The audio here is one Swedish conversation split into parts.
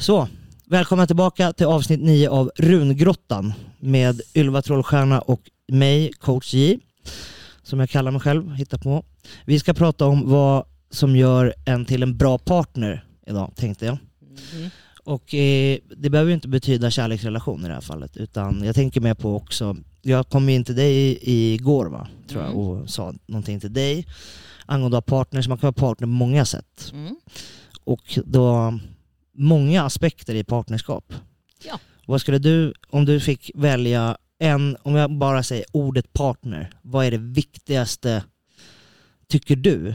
Så, välkomna tillbaka till avsnitt 9 av Rungrottan med Ylva Trollstjärna och mig, coach J, som jag kallar mig själv, hittar på. Vi ska prata om vad som gör en till en bra partner idag, tänkte jag. Mm. Och eh, det behöver ju inte betyda kärleksrelation i det här fallet, utan jag tänker mer på också, jag kom in till dig igår va, tror jag, Mm. och sa någonting till dig angående att ha partners, man kan vara partner på många sätt. Mm. Och då, många aspekter i partnerskap. Ja. Vad skulle du, om du fick välja en, om jag bara säger ordet partner, vad är det viktigaste, tycker du,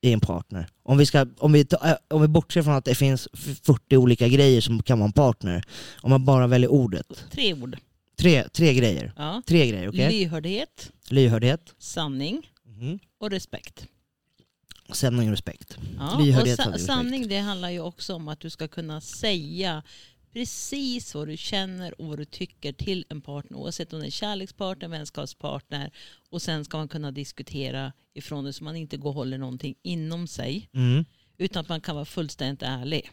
i en partner? Om vi, ska, om vi, ta- äh, om vi bortser från att det finns f- 40 olika grejer som kan vara en partner, om man bara väljer ordet. Tre ord. Tre, tre grejer. Ja. Tre grejer, okej? Lyhördhet, Lyhördhet, sanning mhm. och respekt. Sanning och respekt. Ja. Lyhördhet, och sanning sa- sanning det handlar ju också om att du ska kunna säga precis vad du känner och vad du tycker till en partner oavsett om det är en kärlekspartner, vänskapspartner och sen ska man kunna diskutera ifrån det så man inte går och håller någonting inom sig Mm. utan att man kan vara fullständigt ärlig.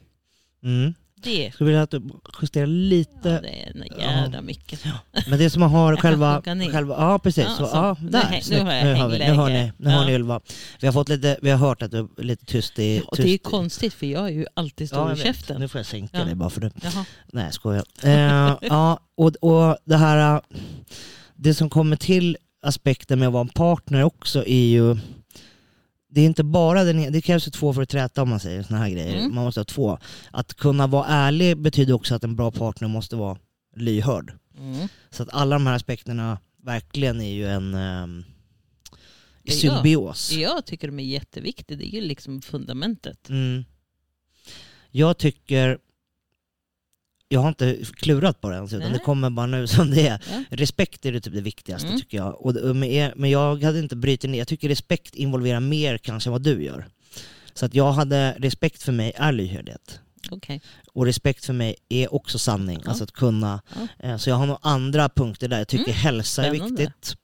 Mm. Det, Skulle vilja att du justerar lite ja, det är en jädra mycket. Men det är som man har själva, själva ja precis, Ja, så, så. ja, Nu där, nu jag nu, har vi, nu hör ni, nu hör Ja. ni Ylva. Vi har, fått lite, vi har hört att du är lite tyst i... Och det är tyst konstigt för jag är ju alltid stor ja, i käften. Nu får jag sänka Ja. dig bara för det. Jaha. Nej jag skojar. Eh, ja, och, och det här, det som kommer till aspekten med att vara en partner också är ju det är inte bara den, det krävs ju två för att träta om man säger såna här grejer. Mm. Man måste ha två. Att kunna vara ärlig betyder också att en bra partner måste vara lyhörd. Mm. Så att alla de här aspekterna verkligen är ju en um, Ja. symbios. Jag tycker de är jätteviktiga. Det är ju liksom fundamentet. Mm. Jag tycker, jag har inte klurat på det ens utan Nej. det kommer bara nu som det är. Ja. Respekt är det typ det viktigaste Mm. tycker jag. Och, men jag hade inte brutit ner, jag tycker respekt involverar mer kanske än vad du gör. Så att jag hade, respekt för mig är lyhördhet. Okej. Och respekt för mig är också sanning, Ja. alltså att kunna. Ja. Eh, Så jag har nog andra punkter där. Jag tycker Mm. hälsa är Spännande. viktigt.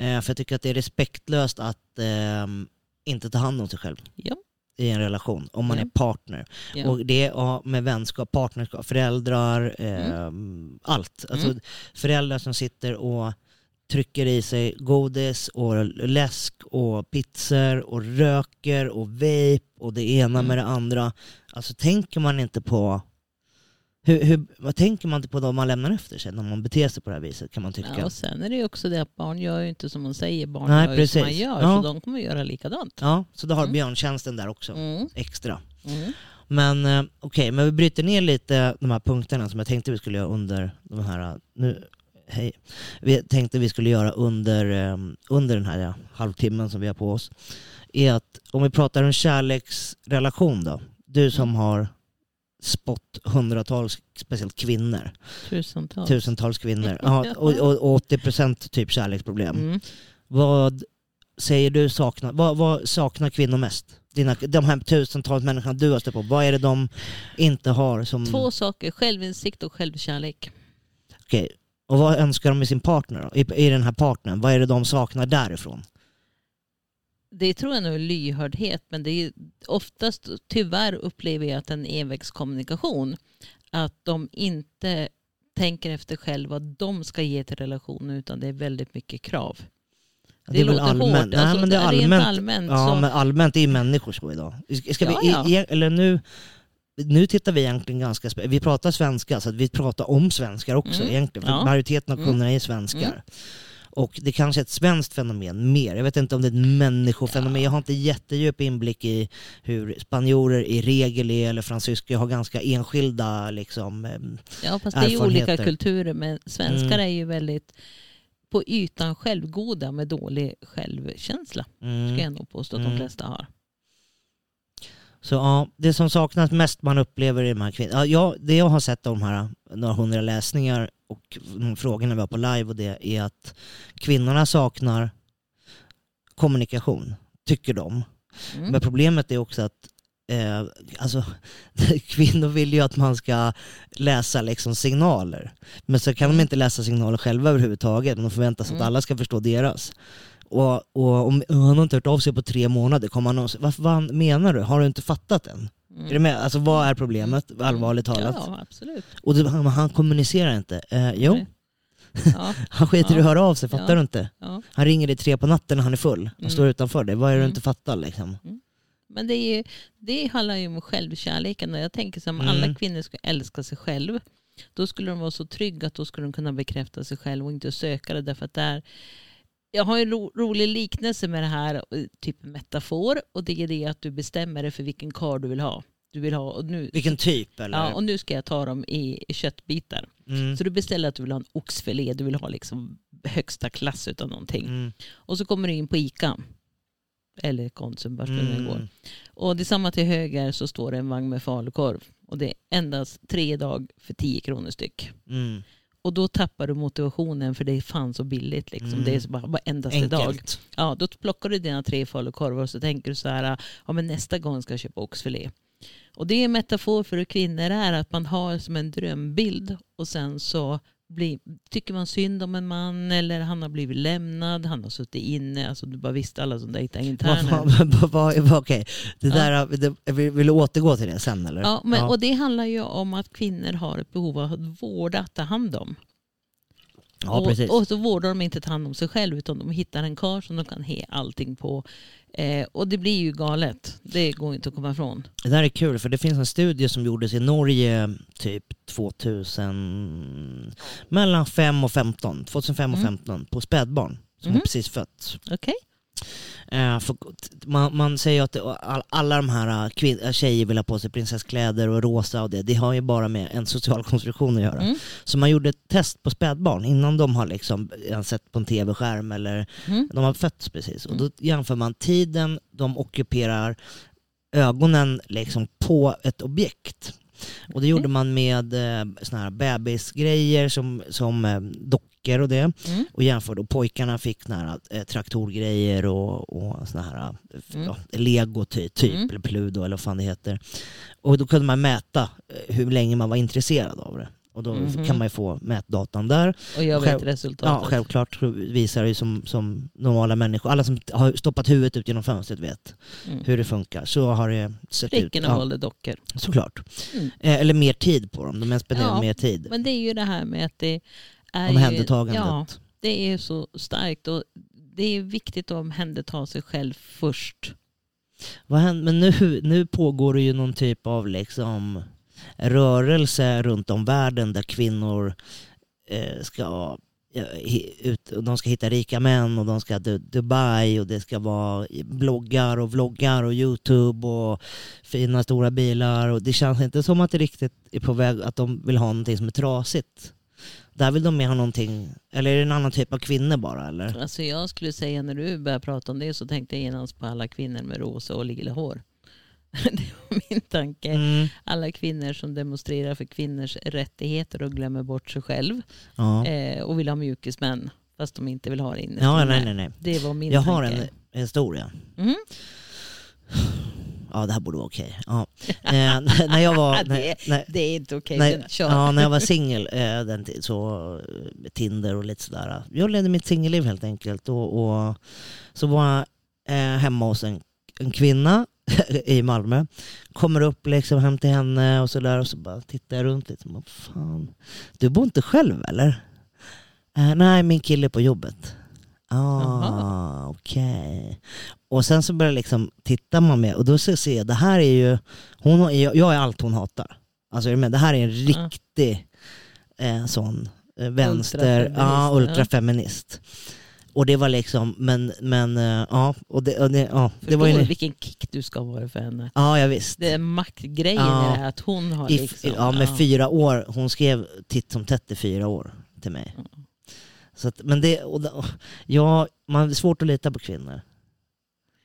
Eh, för jag tycker att det är respektlöst att ehm, inte ta hand om sig själv Ja. I en relation, om man Ja. är partner. Ja. Och det ja, med vänskap, partnerskap, föräldrar, ehm, allt. Alltså Mm. föräldrar som sitter och trycker i sig godis och läsk och pizzor och röker och vape och det ena Mm. med det andra. Alltså tänker man inte på hur, hur, vad tänker man inte på då man lämnar efter sig när man beter sig på det här viset kan man tycka. Ja, och sen är det ju också det att barn gör ju inte som man säger. Barn Nej, gör ju som man precis. gör. Ja. Så de kommer göra likadant. Ja, så då har Mm. björntjänsten där också, Mm. extra. Mm. Men eh, okej, men vi bryter ner lite de här punkterna som jag tänkte vi skulle göra under de här, nu, hej, vi tänkte vi skulle göra under, eh, under den här ja, halvtimmen som vi har på oss. Är att om vi pratar en kärleksrelation då, du som har spott hundratals, speciellt kvinnor, Tusentals. tusentals kvinnor, ja, och, och, och 80% typ kärleksproblem. Mm. Vad säger du saknar, vad, vad saknar kvinnor mest? Dina, de här tusentals människorna du har stött på, vad är det de inte har som... Två saker. Självinsikt och självkärlek. Okej. Och vad önskar de i sin partner då? I, I den här partnern, vad är det de saknar därifrån? Det tror jag nog är lyhördhet. Men det är oftast, tyvärr upplever jag att den envägskommunikation. Att de inte tänker efter själva vad de ska ge till relationen utan det är väldigt mycket krav. Det är väl allmänt? hårt. Nej, Alltså, men det är allmänt. allmänt Ja, så, men allmänt är ju människor så idag. Ska vi, Ja, ja. eller nu, nu tittar vi egentligen ganska, vi pratar svenska så att vi pratar om svenskar också Mm. egentligen. För Ja. majoriteten av Mm. kunderna är svenskar. Mm. Och det kanske är ett svenskt fenomen mer. Jag vet inte om det är ett människofenomen. Ja. Jag har inte jättedjup inblick i hur spanjorer i regel är eller fransyskor. Jag har ganska enskilda liksom. ja, fast det är ju olika kulturer. Men svenskar Mm. är ju väldigt på ytan självgoda med dålig självkänsla. mm. Ska jag nog påstå att de Mm. flesta har. Så ja, det som saknas mest man upplever i de här kvinnorna. Ja, det jag har sett av de här några hundra läsningar och frågorna vi har på live och det är att kvinnorna saknar kommunikation, tycker de. Mm. Men problemet är också att eh, alltså, kvinnor vill ju att man ska läsa liksom signaler. Men så kan de inte läsa signaler själva överhuvudtaget. Men de förväntar sig att Mm. alla ska förstå deras. Och, och om han har inte hört av sig på tre månader, kommer han och vad fan menar du? Har du inte fattat än? Är du med? Alltså vad är problemet, allvarligt talat? Ja, absolut. Och det, han, han kommunicerar inte. Eh, jo, Nej. Ja, han skiter i Ja. att höra av sig, fattar Ja. du inte? ja. Han ringer dig tre på natten när han är full. Han Mm. står utanför dig. Vad är det du Mm. inte fattar liksom? Men det, är, ju- det handlar ju om självkärleken jag tänker som Mm. alla kvinnor ska älska sig själv. Då skulle de vara så trygga att då skulle de kunna bekräfta sig själv och inte söka det därför att där jag har en ro, rolig liknelse med det här, eh, typ metafor och det är det att du bestämmer dig för vilken kar du vill ha. Du vill ha och nu, Vilken typ eller? ja, och nu ska jag ta dem i, i köttbitar. mm. Så du beställer att du vill ha en oxfilé, du vill ha liksom högsta klass utav någonting. Mm. Och så kommer du in på ICA. Eller Konsum, vart Mm. går. Och det samma till höger så står det en vagn med falukorv. Och det är endast tre dag för 10 kronor styck. Mm. Och då tappar du motivationen för det är fan så billigt. Liksom. Mm. Det är så bara, bara endast idag. Ja, då plockar du dina tre falukorvar och så tänker du så här, ja men nästa gång ska jag köpa oxfilé. Och det är en metafor för hur kvinnor är, att man har som en drömbild och sen så blir, tycker man synd om en man eller han har blivit lämnad, han har suttit inne, alltså du bara visste alla som dejtar interner. Okej, det Ja. det, vill, vill du återgå till det sen eller? Ja, men, Och det handlar ju om att kvinnor har ett behov av att vårda, att ta hand om. Ja och, och så vårdar de inte ta hand om sig själv utan de hittar en karl som de kan he allting på. Eh, och det blir ju galet. Det går inte att komma ifrån. Det där är kul för det finns en studie som gjordes i Norge typ 2000, mellan 5 och 15, 2005 och Mm. 15 på spädbarn som Mhm. är precis fött. Okej? Eh, man, man säger att det, all, alla de här eh, kvin- äh, tjejer vill ha på sig prinsesskläder och rosa och det, det har ju bara med en social konstruktion att göra. Mm. Så man gjorde ett test på spädbarn innan de har liksom eh, sett på en tv-skärm eller Mm. de har fötts precis. Och Mm. då jämför man tiden de ockuperar ögonen liksom på ett objekt. Och det gjorde man med eh, såna här bebisgrejer som, som eh, dockor och det. Mm. Och jämförde. Och pojkarna fick här, eh, traktorgrejer och, och såna här eh, Mm. ja, lego ty, typ, Mm. eller Pludo eller vad fan det heter. Och då kunde man mäta eh, hur länge man var intresserad av det. Och då Mhm. kan man ju få mätdatan där. Och jag Själv- vet resultatet. Ja, självklart visar det ju som, som normala människor. Alla som har stoppat huvudet ut genom fönstret vet Mm. hur det funkar. Så har det sett ut. Flickorna Ja, valde dockor. såklart. Mm. Eh, eller mer tid på dem. De har spenderat Ja, mer tid. Men det är ju det här med att det är Omhändertagandet. Ja, det är så starkt. Och det är viktigt att omhänderta sig själv först. Vad händer? Men nu, nu pågår det ju någon typ av liksom rörelse runt om världen där kvinnor eh, ska eh, ut, de ska hitta rika män och de ska till Dubai och det ska vara bloggar och vloggar och Youtube och fina stora bilar och det känns inte som att det riktigt är på väg att de vill ha någonting som är trasigt. Där vill de mer ha någonting, eller är det en annan typ av kvinnor bara eller? Alltså jag skulle säga när du började prata om det så tänkte jag genast på alla kvinnor med rosa och lila hår. Det var min tanke. Mm. Alla kvinnor som demonstrerar för kvinnors rättigheter och glömmer bort sig själv Ja. eh, och vill ha mjukismän fast de inte vill ha det inne. ja, nej nej nej. Det var min Jag tanke. har en historia. Mhm. Ja, det här borde vara okej. Ja. Eh, när jag var... När, det, när, det är inte okej. men kör. ja, när jag var singel, eh, så eh, Tinder och lite sådär. Jag levde mitt singelliv helt enkelt. Och, och så var jag eh, hemma hos en, en kvinna i Malmö. Kommer upp liksom hem till henne och sådär och så bara tittar jag runt lite. Vad fan, du bor inte själv eller? Eh, nej, min kille är på jobbet. Ah, okej. Och sen så börjar liksom, tittar man med och då så ser jag, det här är ju, hon, jag, jag är allt hon hatar. Alltså med? det här är en riktig eh, sån eh, vänster, Ultrafeminist, ja, ja. Och det var liksom, men, men eh, ja, och det, och det, ja, det var ju, vilken kick du ska vara för henne? ja, jag visst. Det är maktgrejen Ja. i här att hon har I, liksom... ja, med fyra år, hon skrev titt som tätt i fyra år till mig. Mm. Så att, men det, och, ja, man är svårt att lita på kvinnor.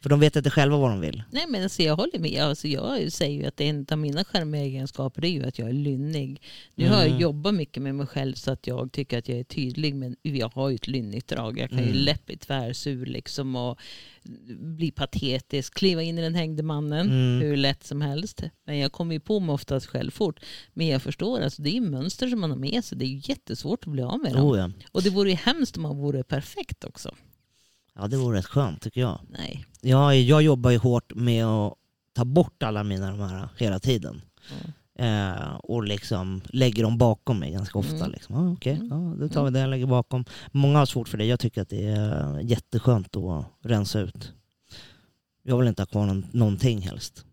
För de vet inte själva vad de vill. Nej men alltså jag håller med. Alltså jag säger ju att en av mina charmegenskaper det är ju att jag är lynnig. Nu har jag Mm. jobbat mycket med mig själv så att jag tycker att jag är tydlig men jag har ju ett lynnigt drag. Jag kan ju Mm. lätt bli tvärsur liksom och bli patetisk, kliva in i den hängde mannen Mm. hur lätt som helst. Men jag kommer ju på mig oftast själv fort. Men jag förstår, alltså, det är ju mönster som man har med sig. Det är ju jättesvårt att bli av med dem. Oh, ja. Och det vore ju hemskt om man vore perfekt också. Ja, det vore rätt skönt tycker jag. Nej. Ja, jag jobbar ju hårt med att tar bort alla mina de här hela tiden. Mm. Eh, och liksom lägger dem bakom mig ganska ofta. Mm. Liksom. Ah, Okej, Mm. ja, då tar vi det jag lägger bakom. Många har svårt för det. Jag tycker att det är jätteskönt att rensa ut. Jag vill inte ha kvar någon, någonting helst.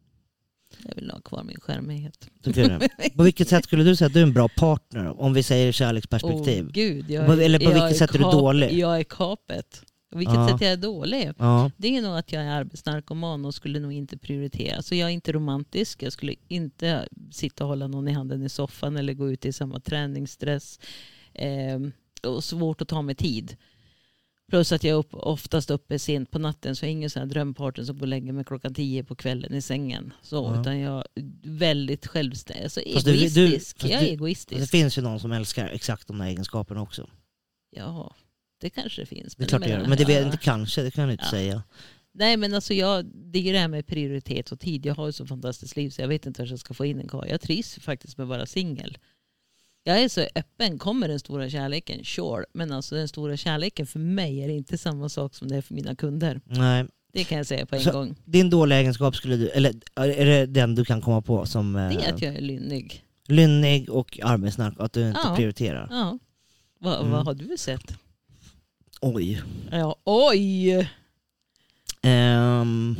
Jag vill ha kvar min skärmighet. Tycker du det? På vilket sätt skulle du säga att du är en bra partner? Om vi säger kärleksperspektiv. Åh, gud, jag, På- eller på jag vilket är sätt är du kap- dålig? Jag är kapet. Vilket Ja. sätt jag är dålig? Ja, Det är nog att jag är arbetsnarkoman och skulle nog inte prioritera. Så jag är inte romantisk. Jag skulle inte sitta och hålla någon i handen i soffan eller gå ut i samma träningsstress. Eh, och svårt att ta mig tid. Plus att jag är upp, oftast uppe sent på natten så jag är ingen sån här drömpartner som går och lägger mig klockan tio på kvällen i sängen. Så, Ja. Utan jag är väldigt självständig. Alltså Fast du- du- egoistisk. jag är egoistisk. det finns ju någon som älskar exakt de där egenskaperna också. Ja, det kanske finns. Det är klart det gör. Men det vet inte kanske, det kan jag inte Ja. säga. Nej men alltså jag, det är ju det här med prioritet och tid. Jag har ju så fantastiskt liv så jag vet inte hur jag ska få in en karl. Jag trivs faktiskt med att vara singel. Jag är så öppen. Kommer den stora kärleken? Sure. Men alltså den stora kärleken för mig är inte samma sak som det är för mina kunder. Nej. Det kan jag säga på en Så- gång. Din dåliga egenskap skulle du, eller är det den du kan komma på som Det eh, är att jag är lynnig. lynnig och arbetsnark, att du inte Ja. prioriterar? Ja. Va, Mm. Vad har du sett? Oj. Ja, oj! Ehm.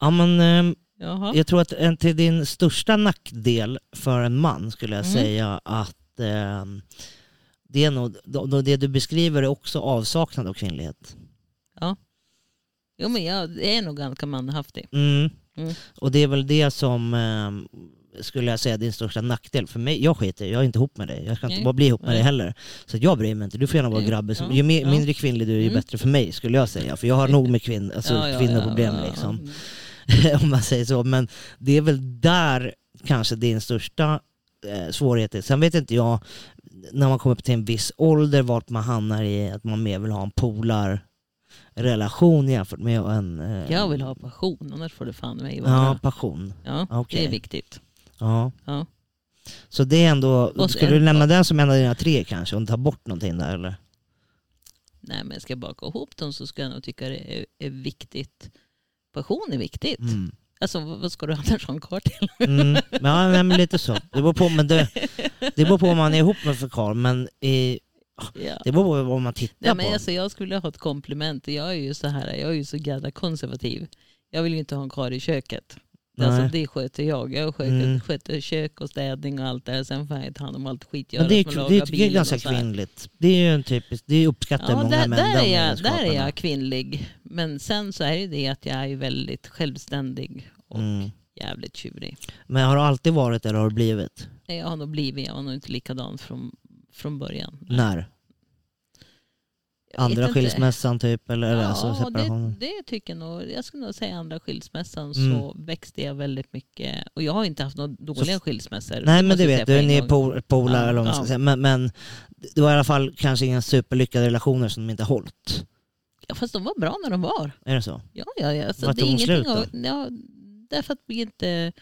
ja men Jaha. jag tror att en till din största nackdel för en man skulle jag Mm. säga att ehm, det är nog, det du beskriver är också avsaknad av kvinnlighet. Jo men jag är nog ganska manhaftig. Mm. Mm. Och det är väl det som skulle jag säga din största nackdel. För mig, jag skiter jag är inte ihop med dig. Jag ska inte Nej. bara bli ihop med dig Nej. heller. Så jag bryr mig inte. Du får gärna vara grabbig. som- Ja. Ju mer, Ja. mindre kvinnlig du är, ju Mm. bättre för mig skulle jag säga. För jag har nog med kvinn, alltså Ja, ja, kvinnoproblem ja, ja, ja. liksom. om man säger så. Men det är väl där kanske din största eh, svårighet är. Sen vet inte jag, när man kommer upp till en viss ålder, vart man hamnar i att man mer vill ha en polarrelation jämfört med en... Eh, Jag vill ha passion, annars får det fan mig Ja, vara. passion. Ja, Okej. det är viktigt. Ja. Ja. Så det är ändå, Och skulle du nämna den som en av dina tre kanske, och ta bort någonting där eller? Nej men ska jag baka ihop dem så ska jag nog tycka det är, är viktigt. Passion är viktigt. Mm. Alltså vad vad ska du annars ha en karl till? Mm. Ja, nej, men lite så. Det beror på, men det, det beror på om man är ihop med för karl, men i, Ja. det beror på vad man tittar Nej, men på. alltså, jag skulle ha ett komplement. Jag är ju så här, jag är ju så jävla konservativ. Jag vill ju inte ha en karl i köket. Alltså, det sköter jag. Jag sköter, Mm. sköter kök och städning och allt det där. Sen får jag ta hand om allt skit Men det är, det är, det är ganska här. kvinnligt. Det är ju en typisk, det uppskattar Ja, många där, män. där, är jag, där är jag kvinnlig. Men sen så är det det att jag är väldigt självständig och Mm. jävligt tjurig. Men har du alltid varit eller har du blivit? Jag har nog blivit, jag var nog inte likadan från, från början. När? Andra inte. skilsmässan typ? Eller, eller alltså Ja, separationen? det, det tycker jag nog. Jag skulle nog säga andra skilsmässan Mm. så växte jag väldigt mycket. Och jag har inte haft några dåliga skilsmässor. Nej men det vet du, ni är pol- polare Ja, eller vad man ska ja. säga. Men, men det var i alla fall kanske inga superlyckade relationer som de inte har hållit. Ja, fast de var bra när de var. Är det så? Ja, ja, ja. Så Vart det är ingenting slut att, ja, Därför att vi inte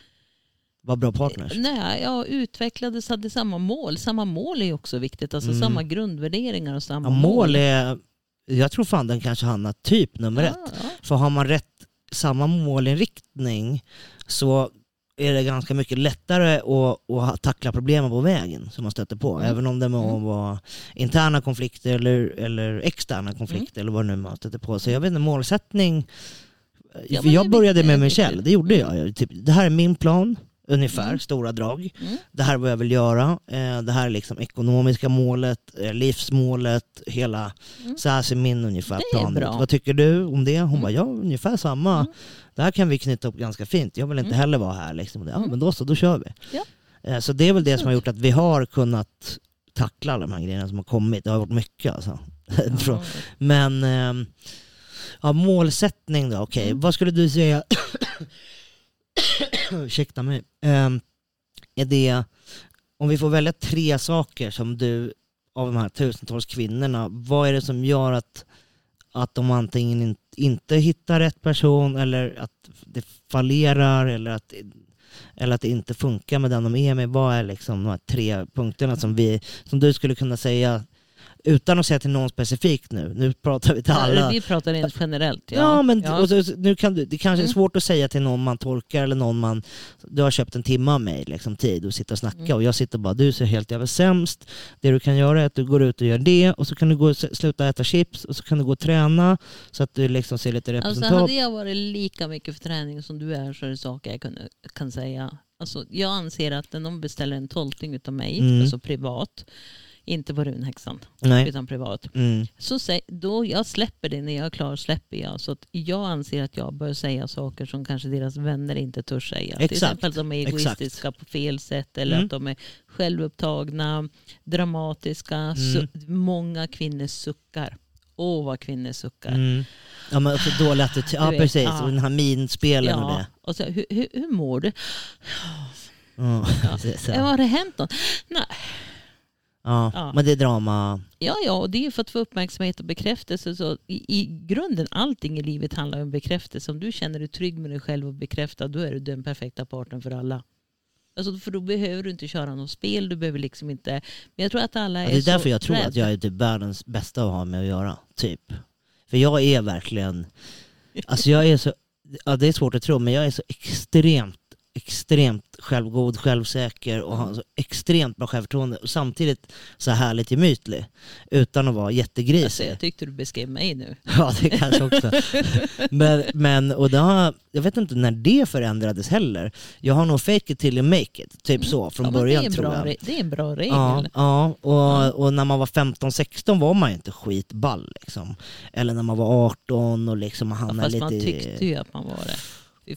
Var bra partners? nej, ja, utvecklades, hade samma mål. Samma mål är också viktigt. Alltså Mm. samma grundvärderingar och samma Ja, mål är, jag tror fan den kanske hamnar typ nummer ett. Ja, ja. För har man rätt, samma målinriktning så är det ganska mycket lättare att, att tackla problemen på vägen som man stöter på. Mm. Även om det må Mm. vara interna konflikter eller, eller externa konflikter eller vad nu man stöter på. Så jag vet inte, målsättning. Ja, jag började med jag själv, det gjorde Mm. jag. Typ, det här är min plan, ungefär, Mm. stora drag. Mm. Det här är vad jag vill göra. Eh, Det här är liksom ekonomiska målet, eh, livsmålet, hela... Mm. Så här ser min ungefär plan ut. Vad tycker du om det? Hon Mm. bara, ja ungefär samma. Mm. Det här kan vi knyta upp ganska fint. Jag vill inte Mm. heller vara här. Liksom. Ja, Mm. men då så, då kör vi. Ja. Eh, Så det är väl det som har gjort att vi har kunnat tackla alla de här grejerna som har kommit. Det har varit mycket alltså. Ja. Men ehm, ja, målsättning då, okej. Mm. Vad skulle du säga, ursäkta mig, ehm, är det, om vi får välja tre saker som du, av de här tusentals kvinnorna, vad är det som gör att, att de antingen in, inte hittar rätt person eller att det fallerar eller att, eller att det inte funkar med den de är med? Vad är liksom de här tre punkterna som, vi, som du skulle kunna säga utan att säga till någon specifikt nu, nu pratar vi till alla. Vi pratar rent generellt. Ja, Ja, men ja. Så, nu kan du, det kanske är Mm. svårt att säga till någon man tolkar eller någon man... Du har köpt en timme av mig, liksom, tid, och sitta och snacka Mm. och jag sitter bara, du ser helt jävla sämst. Det du kan göra är att du går ut och gör det och så kan du gå och sluta äta chips och så kan du gå och träna så att du liksom ser lite Alltså representabel hade jag varit lika mycket för träning som du är så är det saker jag kunde, kan säga. Alltså, jag anser att när någon beställer en tolkning av mig, Mm. alltså privat, inte på runhäxan, Nej. utan privat. Mm. Så sä- då jag släpper det, när jag är klar släpper jag. Så att jag anser att jag bör säga saker som kanske deras vänner inte törs säga. Till Exakt. exempel att de är Exakt. egoistiska på fel sätt eller Mm. att de är självupptagna, dramatiska. Mm. Många kvinnor suckar. Åh vad kvinnor suckar. Mm. Ja men också dålig attityd, ja precis, ja. och den här minspelen och Ja, det. och så, hur, hur, hur mår du? Ja. ja. Har det hänt något? Nej. Ja. Ja. Men det är drama. Ja, ja, och det är för att få uppmärksamhet och bekräftelse. Så i, I grunden, allting i livet handlar om bekräftelse. Om du känner dig trygg med dig själv och bekräftad, då är du den perfekta partnern för alla. Alltså, för då behöver du inte köra något spel, du behöver liksom inte... Men jag tror att alla är, Ja, det är därför jag tror rädda. att jag är typ världens bästa att ha med att göra. Typ. För jag är verkligen, alltså jag är så, ja det är svårt att tro men jag är så extremt, extremt självgod, självsäker och har så extremt bra självförtroende och samtidigt så härligt gemytlig. Utan att vara Alltså, jättegrisig. jag tyckte du beskrev mig nu. Ja det kanske också. men, men och det har, jag vet inte när det förändrades heller. Jag har nog fake it till you make it, typ så från Mm. Ja, början det är en tror bra, jag. re- Det är en bra regel. Ja, ja, och, och när man var 15-16 var man ju inte skitball liksom. Eller när man var 18 och liksom man Ja, hamnade fast lite man tyckte ju att man var det.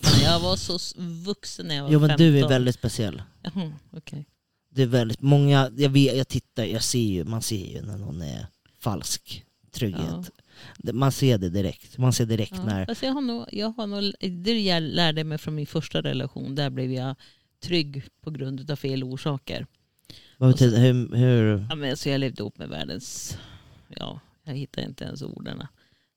Fan, jag var så vuxen när jag var Jo men 15. du är väldigt speciell. Jaha, okej. Det är väldigt många, jag, vet, jag tittar, jag ser ju, man ser ju när någon är falsk trygghet. Det- Man ser det direkt. Man ser direkt Ja, när... fast jag har nog, jag har nog, det jag lärde mig från min första relation, där blev jag trygg på grund av fel orsaker. Vad och så- betyder, hur, hur... Ja, men så jag levde ihop med världens, ja, jag hittar inte ens orden.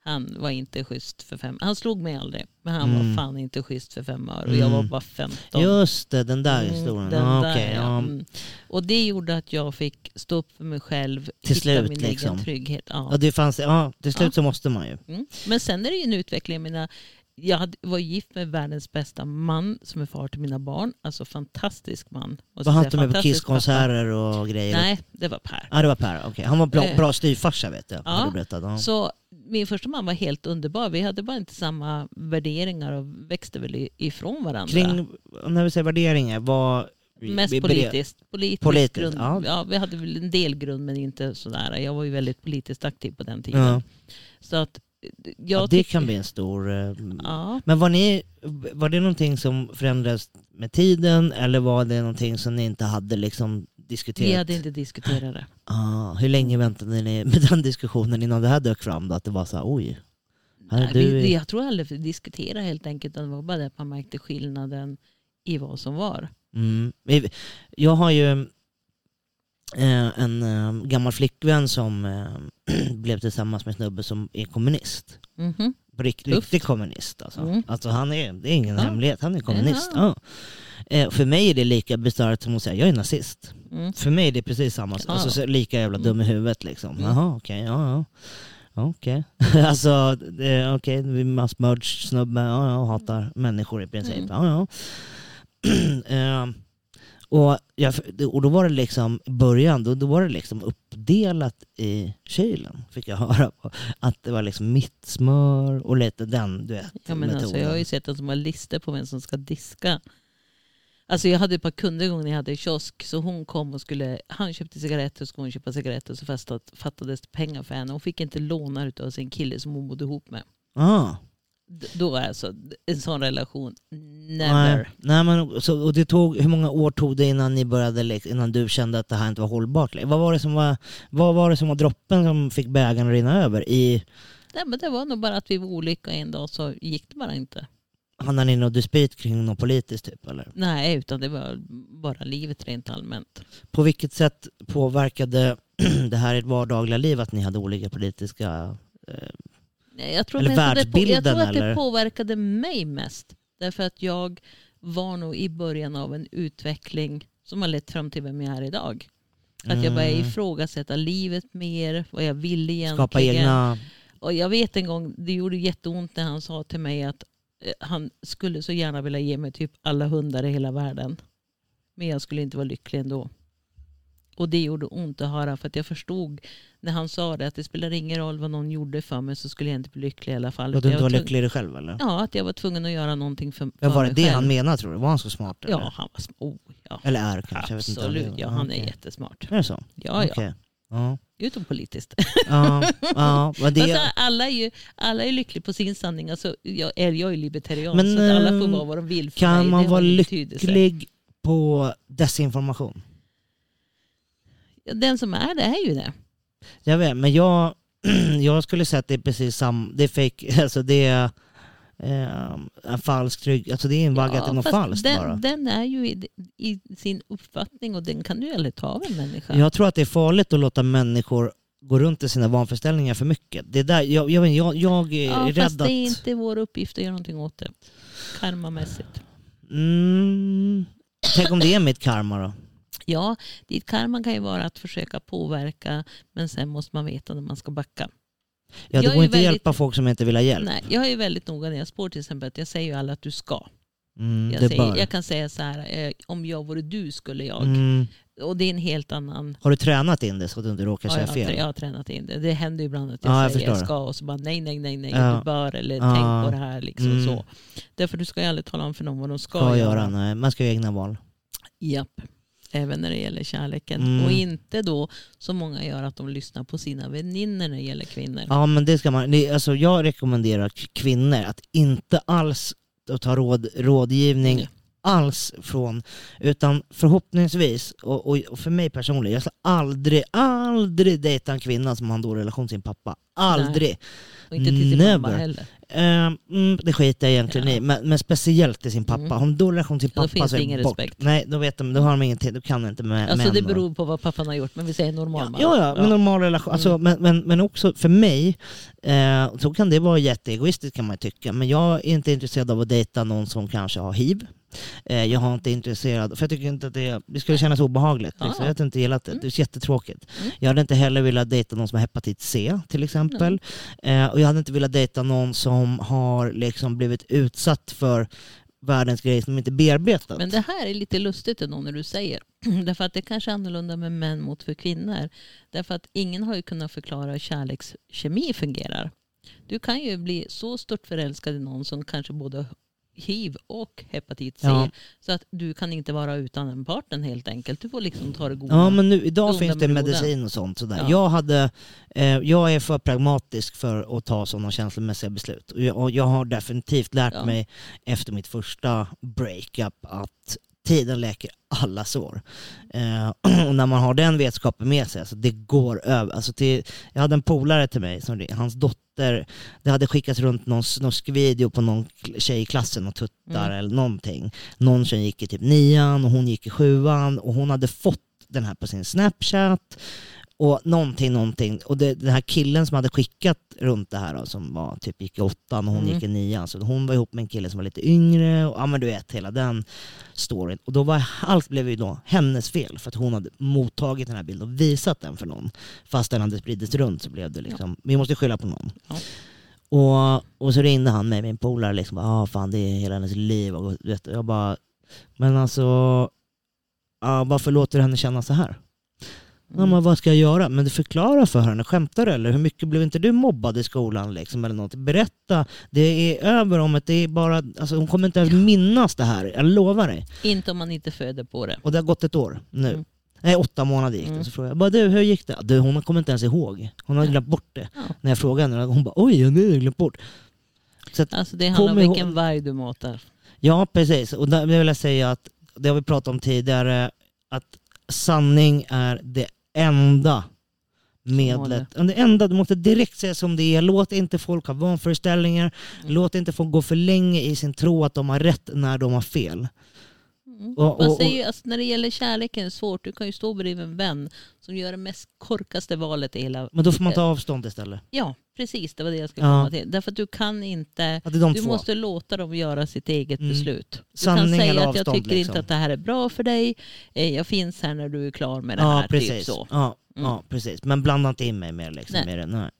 Han var inte schysst för fem, han slog mig aldrig, men han Mm. var fan inte schysst för fem år och jag var Mm. bara 15. Just det, den där Mm, historien. den ja, där, okej, ja. Mm. Och det gjorde att jag fick stå upp för mig själv, Till slut, min liksom. egen trygghet. Ja. Ja, det fanns, ja, till slut Ja. så måste man ju. Mm. Men sen är det ju en utveckling. Menar, jag var gift med världens bästa man som är far till mina barn. Alltså fantastisk man. Var han inte med på Kisskonserter och grejer? Nej, det var Per. Ja det var Per, okej. Han var bra, Eh. bra styvfarsa vet jag. Ja. Du berättat. Ja. Så min första man var helt underbar. Vi hade bara inte samma värderingar och växte väl ifrån varandra. Kring, när vi säger värderingar, vad... Mest vi- politiskt. Politisk Politiskt, grund. ja. Ja. vi hade väl en del grund men inte sådär. Jag var ju väldigt politiskt aktiv på den tiden. Ja. Så att Ja, det kan bli en stor... eh, Ja. Men var, ni, var det någonting som förändrades med tiden eller var det någonting som ni inte hade liksom diskuterat? Vi hade inte diskuterat det. ah, hur länge väntade ni med den diskussionen innan det här dök fram? Då? Att det var så här, oj. Här är Nej, du vi, jag tror aldrig vi diskuterade helt enkelt. Det var bara det att man märkte skillnaden i vad som var. Mm. Jag har ju eh, en eh, gammal flickvän som eh, blev tillsammans med en snubbe som är kommunist. Mhm. På rikt, riktig kommunist alltså. Mm. alltså han är, det är ingen Ja. hemlighet, han är kommunist. Ja. Ja. Eh, för mig är det lika bisarrt som att säga jag är nazist. Mm. För mig är det precis samma, Ja. alltså, så lika jävla dum i huvudet liksom. Mm. Jaha okej, ja ja. Ja, Okej. alltså, det- okej, okay, massmördssnubbe, ja ja, hatar människor i princip. Mm. Ja ja. Eh, och, jag, och då var det liksom, i början, då, då var det liksom uppdelat i kylen, fick jag höra. på. Att det var liksom mitt smör och lite den, du vet, Ja, men metoden. alltså, jag har ju sett att de har listor på vem som ska diska. Alltså jag hade ett par kunder en gång när jag hade kiosk. Så hon kom och skulle, han köpte cigaretter och skulle hon köpa cigaretter. Så fastat, fattades pengar för henne. Hon fick inte låna av sin kille som hon bodde ihop med. ah. D- Då alltså en sån relation, never. Nej, nej men, så, och det tog, hur många år tog det innan ni började, innan du kände att det här inte var hållbart? Vad var det som var, vad var, det som var droppen som fick bägaren att rinna över? I, Nej, men det var nog bara att vi var olika en dag så gick det bara inte. Hamnade ni i något dispyt kring något politiskt typ eller? Nej, utan det var bara livet rent allmänt. På vilket sätt påverkade det här ert vardagliga liv att ni hade olika politiska... Eh, Nej, Jag tror, Eller det, på- jag världsbilden, tror att det eller? påverkade mig mest. Därför att jag var nog i början av en utveckling som har lett fram till vem jag är idag. Att jag började Mm. ifrågasätta livet mer, vad jag ville egentligen. Skapa egna... Och jag vet en gång, det gjorde jätteont när han sa till mig att han skulle så gärna vilja ge mig typ alla hundar i hela världen. Men jag skulle inte vara lycklig ändå. Och det gjorde ont att höra för att jag förstod när han sa det att det spelar ingen roll vad någon gjorde för mig så skulle jag inte bli lycklig i alla fall. Att du inte var lycklig i dig själv eller? Ja, att jag var tvungen att göra någonting för, för Ja, var det det själv. han menade tror du? Var han så smart? Eller, Ja, han var sm- oh, ja. eller är kanske? Jag vet inte. Absolut, ja, han är okej. jättesmart. Är det så? Ja, ja. Okej. Ja. Utom politiskt. Ja, ja, det... Alltså, alla, är ju, alla är lyckliga på sin sanning. Alltså, jag, är, jag är libertarian Men, så att alla får ehm, vara vad de vill kan mig. man vara lycklig på desinformation? Den som är det är ju det. Jag vet, men jag, jag skulle säga att det är precis samma, det fake, alltså det är eh, en falsk trygg, alltså det är invaggat i något falskt den, bara. den är ju i, i sin uppfattning och den kan du aldrig ta av en människa. Jag tror att det är farligt att låta människor gå runt i sina vanföreställningar för mycket. Det är där, jag, jag, jag, jag är ja, rädd fast det är att... inte vår uppgift att göra någonting åt det. Karmamässigt. Mm, tänk om det är mitt karma då? Ja, ditt karma kan ju vara att försöka påverka men sen måste man veta när man ska backa. Ja, Jag det går ju inte att väldigt- hjälpa folk som inte vill ha hjälp. Nej, jag är väldigt noga när jag spår till exempel att jag säger ju alla att du ska. Mm, Jag, säger, jag kan säga så här, eh, om jag vore du skulle jag. Mm. Och det är en helt annan... Har du tränat in det så att du inte råkar Ja, säga jag, fel? jag har tränat in det. Det händer ju ibland att jag Ja, jag säger jag förstår ska och så bara nej, nej, nej, nej, Ja. du bör eller tänk på det här. Liksom Mm. så. Därför du ska ju aldrig tala om för någon vad de ska, Ska göra. göra, nej. Man ska göra egna val. Japp. Även när det gäller kärleken. Mm. Och inte då som många gör att de lyssnar på sina väninnor när det gäller kvinnor. Ja men det ska man, det, alltså jag rekommenderar kvinnor att inte alls ta råd, rådgivning Ja. Alls från, utan förhoppningsvis, och, och, och för mig personligen, jag ska aldrig, aldrig dejta en kvinna som har en dålig relation till sin pappa. Aldrig. Och inte till sin Never. mamma heller. Eh, mm, det skiter jag egentligen Ja. i, men, men speciellt till sin pappa. Mm. Har de dålig relation till sin Då pappa finns så det är ingen bort. respekt. Nej, då, vet de, då har de ingenting, då kan de inte med Alltså män det beror på vad pappan har gjort, men vi säger normal Ja, ja, ja, men normal relation. Alltså, men, men, men också för mig, eh, så kan det vara jätteegoistiskt kan man tycka. Men jag är inte intresserad av att dejta någon som kanske har hiv. Eh, jag har inte intresserad, för jag tycker inte att det, det skulle kännas obehagligt. Liksom. Jag hade inte gillat det, Mm. det är jättetråkigt. Mm. Jag hade inte heller velat dejta någon som har hepatit C till exempel. Eh, och jag hade inte velat dejta någon som har liksom blivit utsatt för världens grejer som inte är bearbetat. Men det här är lite lustigt ändå när du säger. Därför att det kanske är annorlunda med män mot för kvinnor. Därför att ingen har ju kunnat förklara hur kärlekskemi fungerar. Du kan ju bli så stort förälskad i någon som kanske både hiv och hepatit C. Ja. Så att du kan inte vara utan en partner helt enkelt. Du får liksom ta det goda. Ja men nu, idag finns det medicin och sånt. Sådär. Ja. Jag, hade, eh, jag är för pragmatisk för att ta sådana känslomässiga beslut. Och jag, och jag har definitivt lärt Ja. mig efter mitt första breakup att tiden läker alla sår. Eh, och när man har den vetskapen med sig, alltså det går över. Alltså till, jag hade en polare till mig, som, hans dotter, det hade skickats runt någon snusk video på någon tjej i klassen och tuttar Mm. eller någonting. Någon tjej gick i typ nian och hon gick i sjuan och hon hade fått den här på sin snapchat och någonting, någonting. Och det, den här killen som hade skickat runt det här då, som var typ gick i åttan och hon Mm. gick i nian. Så hon var ihop med en kille som var lite yngre och ja men du vet hela den storyn. Och då var allt blev ju då hennes fel för att hon hade mottagit den här bilden och visat den för någon. Fast den hade spridits runt så blev det liksom, vi måste skylla på någon. Ja. Och, och så ringde han mig, min polare, liksom, ah, fan det är hela hennes liv. Och, vet, jag bara, men alltså, ah, varför låter du henne känna så här? Ja, Mm. men vad ska jag göra? Men du förklara för henne, skämtar du eller? Hur mycket blev inte du mobbad i skolan liksom, eller något? Berätta, det är över om att det är bara, alltså, hon kommer inte ens minnas det här, jag lovar dig. Inte om man inte föder på det. Och det har gått ett år nu. Mm. Nej, åtta månader gick det. Mm. Så frågade jag, bara, du hur gick det? Du, hon kommer inte ens ihåg. Hon har Ja. glömt bort det. Ja. När jag frågade henne, hon bara, oj, jag har glömt bort. Så att, Alltså det handlar om ihåg- vilken varg du matar. Ja, precis. Och där vill jag säga att, det har vi pratat om tidigare, att sanning är det enda medlet. Det enda, du måste direkt säga som det är. Låt inte folk ha vanföreställningar. Mm. Låt inte folk gå för länge i sin tro att de har rätt när de har fel. Mm. Och- och- och- säger ju, alltså, när det gäller kärleken är det svårt. Du kan ju stå bredvid en vän som gör det mest korkaste valet i hela... Men då får man ta avstånd istället. Ja, precis. Det var det jag skulle Ja. komma till. Därför att du kan inte... De Du två. måste låta dem göra sitt eget Mm. beslut. Du Sanning kan säga eller att jag avstånd, tycker liksom. inte att det här är bra för dig. Eh, Jag finns här när du är klar med det ja, här. precis. Typ så. Ja, Mm. ja, precis. Men blanda inte in mig mer liksom. Nej. I det. Nej.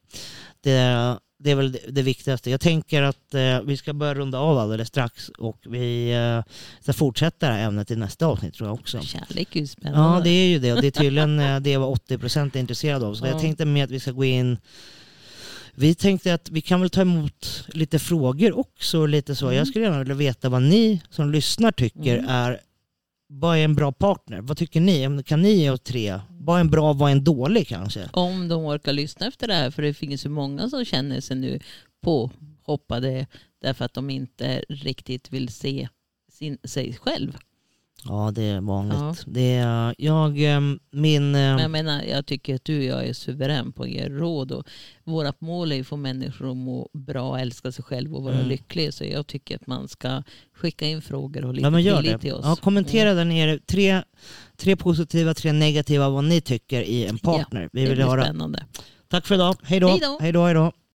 Det, det är väl det, det viktigaste. Jag tänker att eh, vi ska börja runda av alldeles strax och vi eh, ska fortsätta det här ämnet i nästa avsnitt tror jag också. Kärlek är ju spännande. Ja, det är ju det. Och det är tydligen eh, det vad 80% är intresserade av. Så Ja. jag tänkte med att vi ska gå in... Vi tänkte att vi kan väl ta emot lite frågor också. Lite så. Mm. Jag skulle gärna vilja veta vad ni som lyssnar tycker Mm. är... Vad är en bra partner? Vad tycker ni? Kan ni ge oss tre? Vad är en bra, vad är en dålig kanske? Om de orkar lyssna efter det här. För det finns ju många som känner sig nu påhoppade därför att de inte riktigt vill se sin, sig själv. Ja, det är vanligt. Ja. Det är, jag, eh, min... eh, Men jag menar, jag tycker att du och jag är suverän på att ge råd. Och vårt mål är att få människor att må bra, älska sig själv och vara Mm. lycklig. Så jag tycker att man ska skicka in frågor och lite Ja men gör till oss. Ja, kommentera Mm. där nere. Tre, tre positiva, tre negativa vad ni tycker i en partner. Vi Det vill blir höra. spännande. Tack för idag. Hej då. Hej då. Hej då, hej då.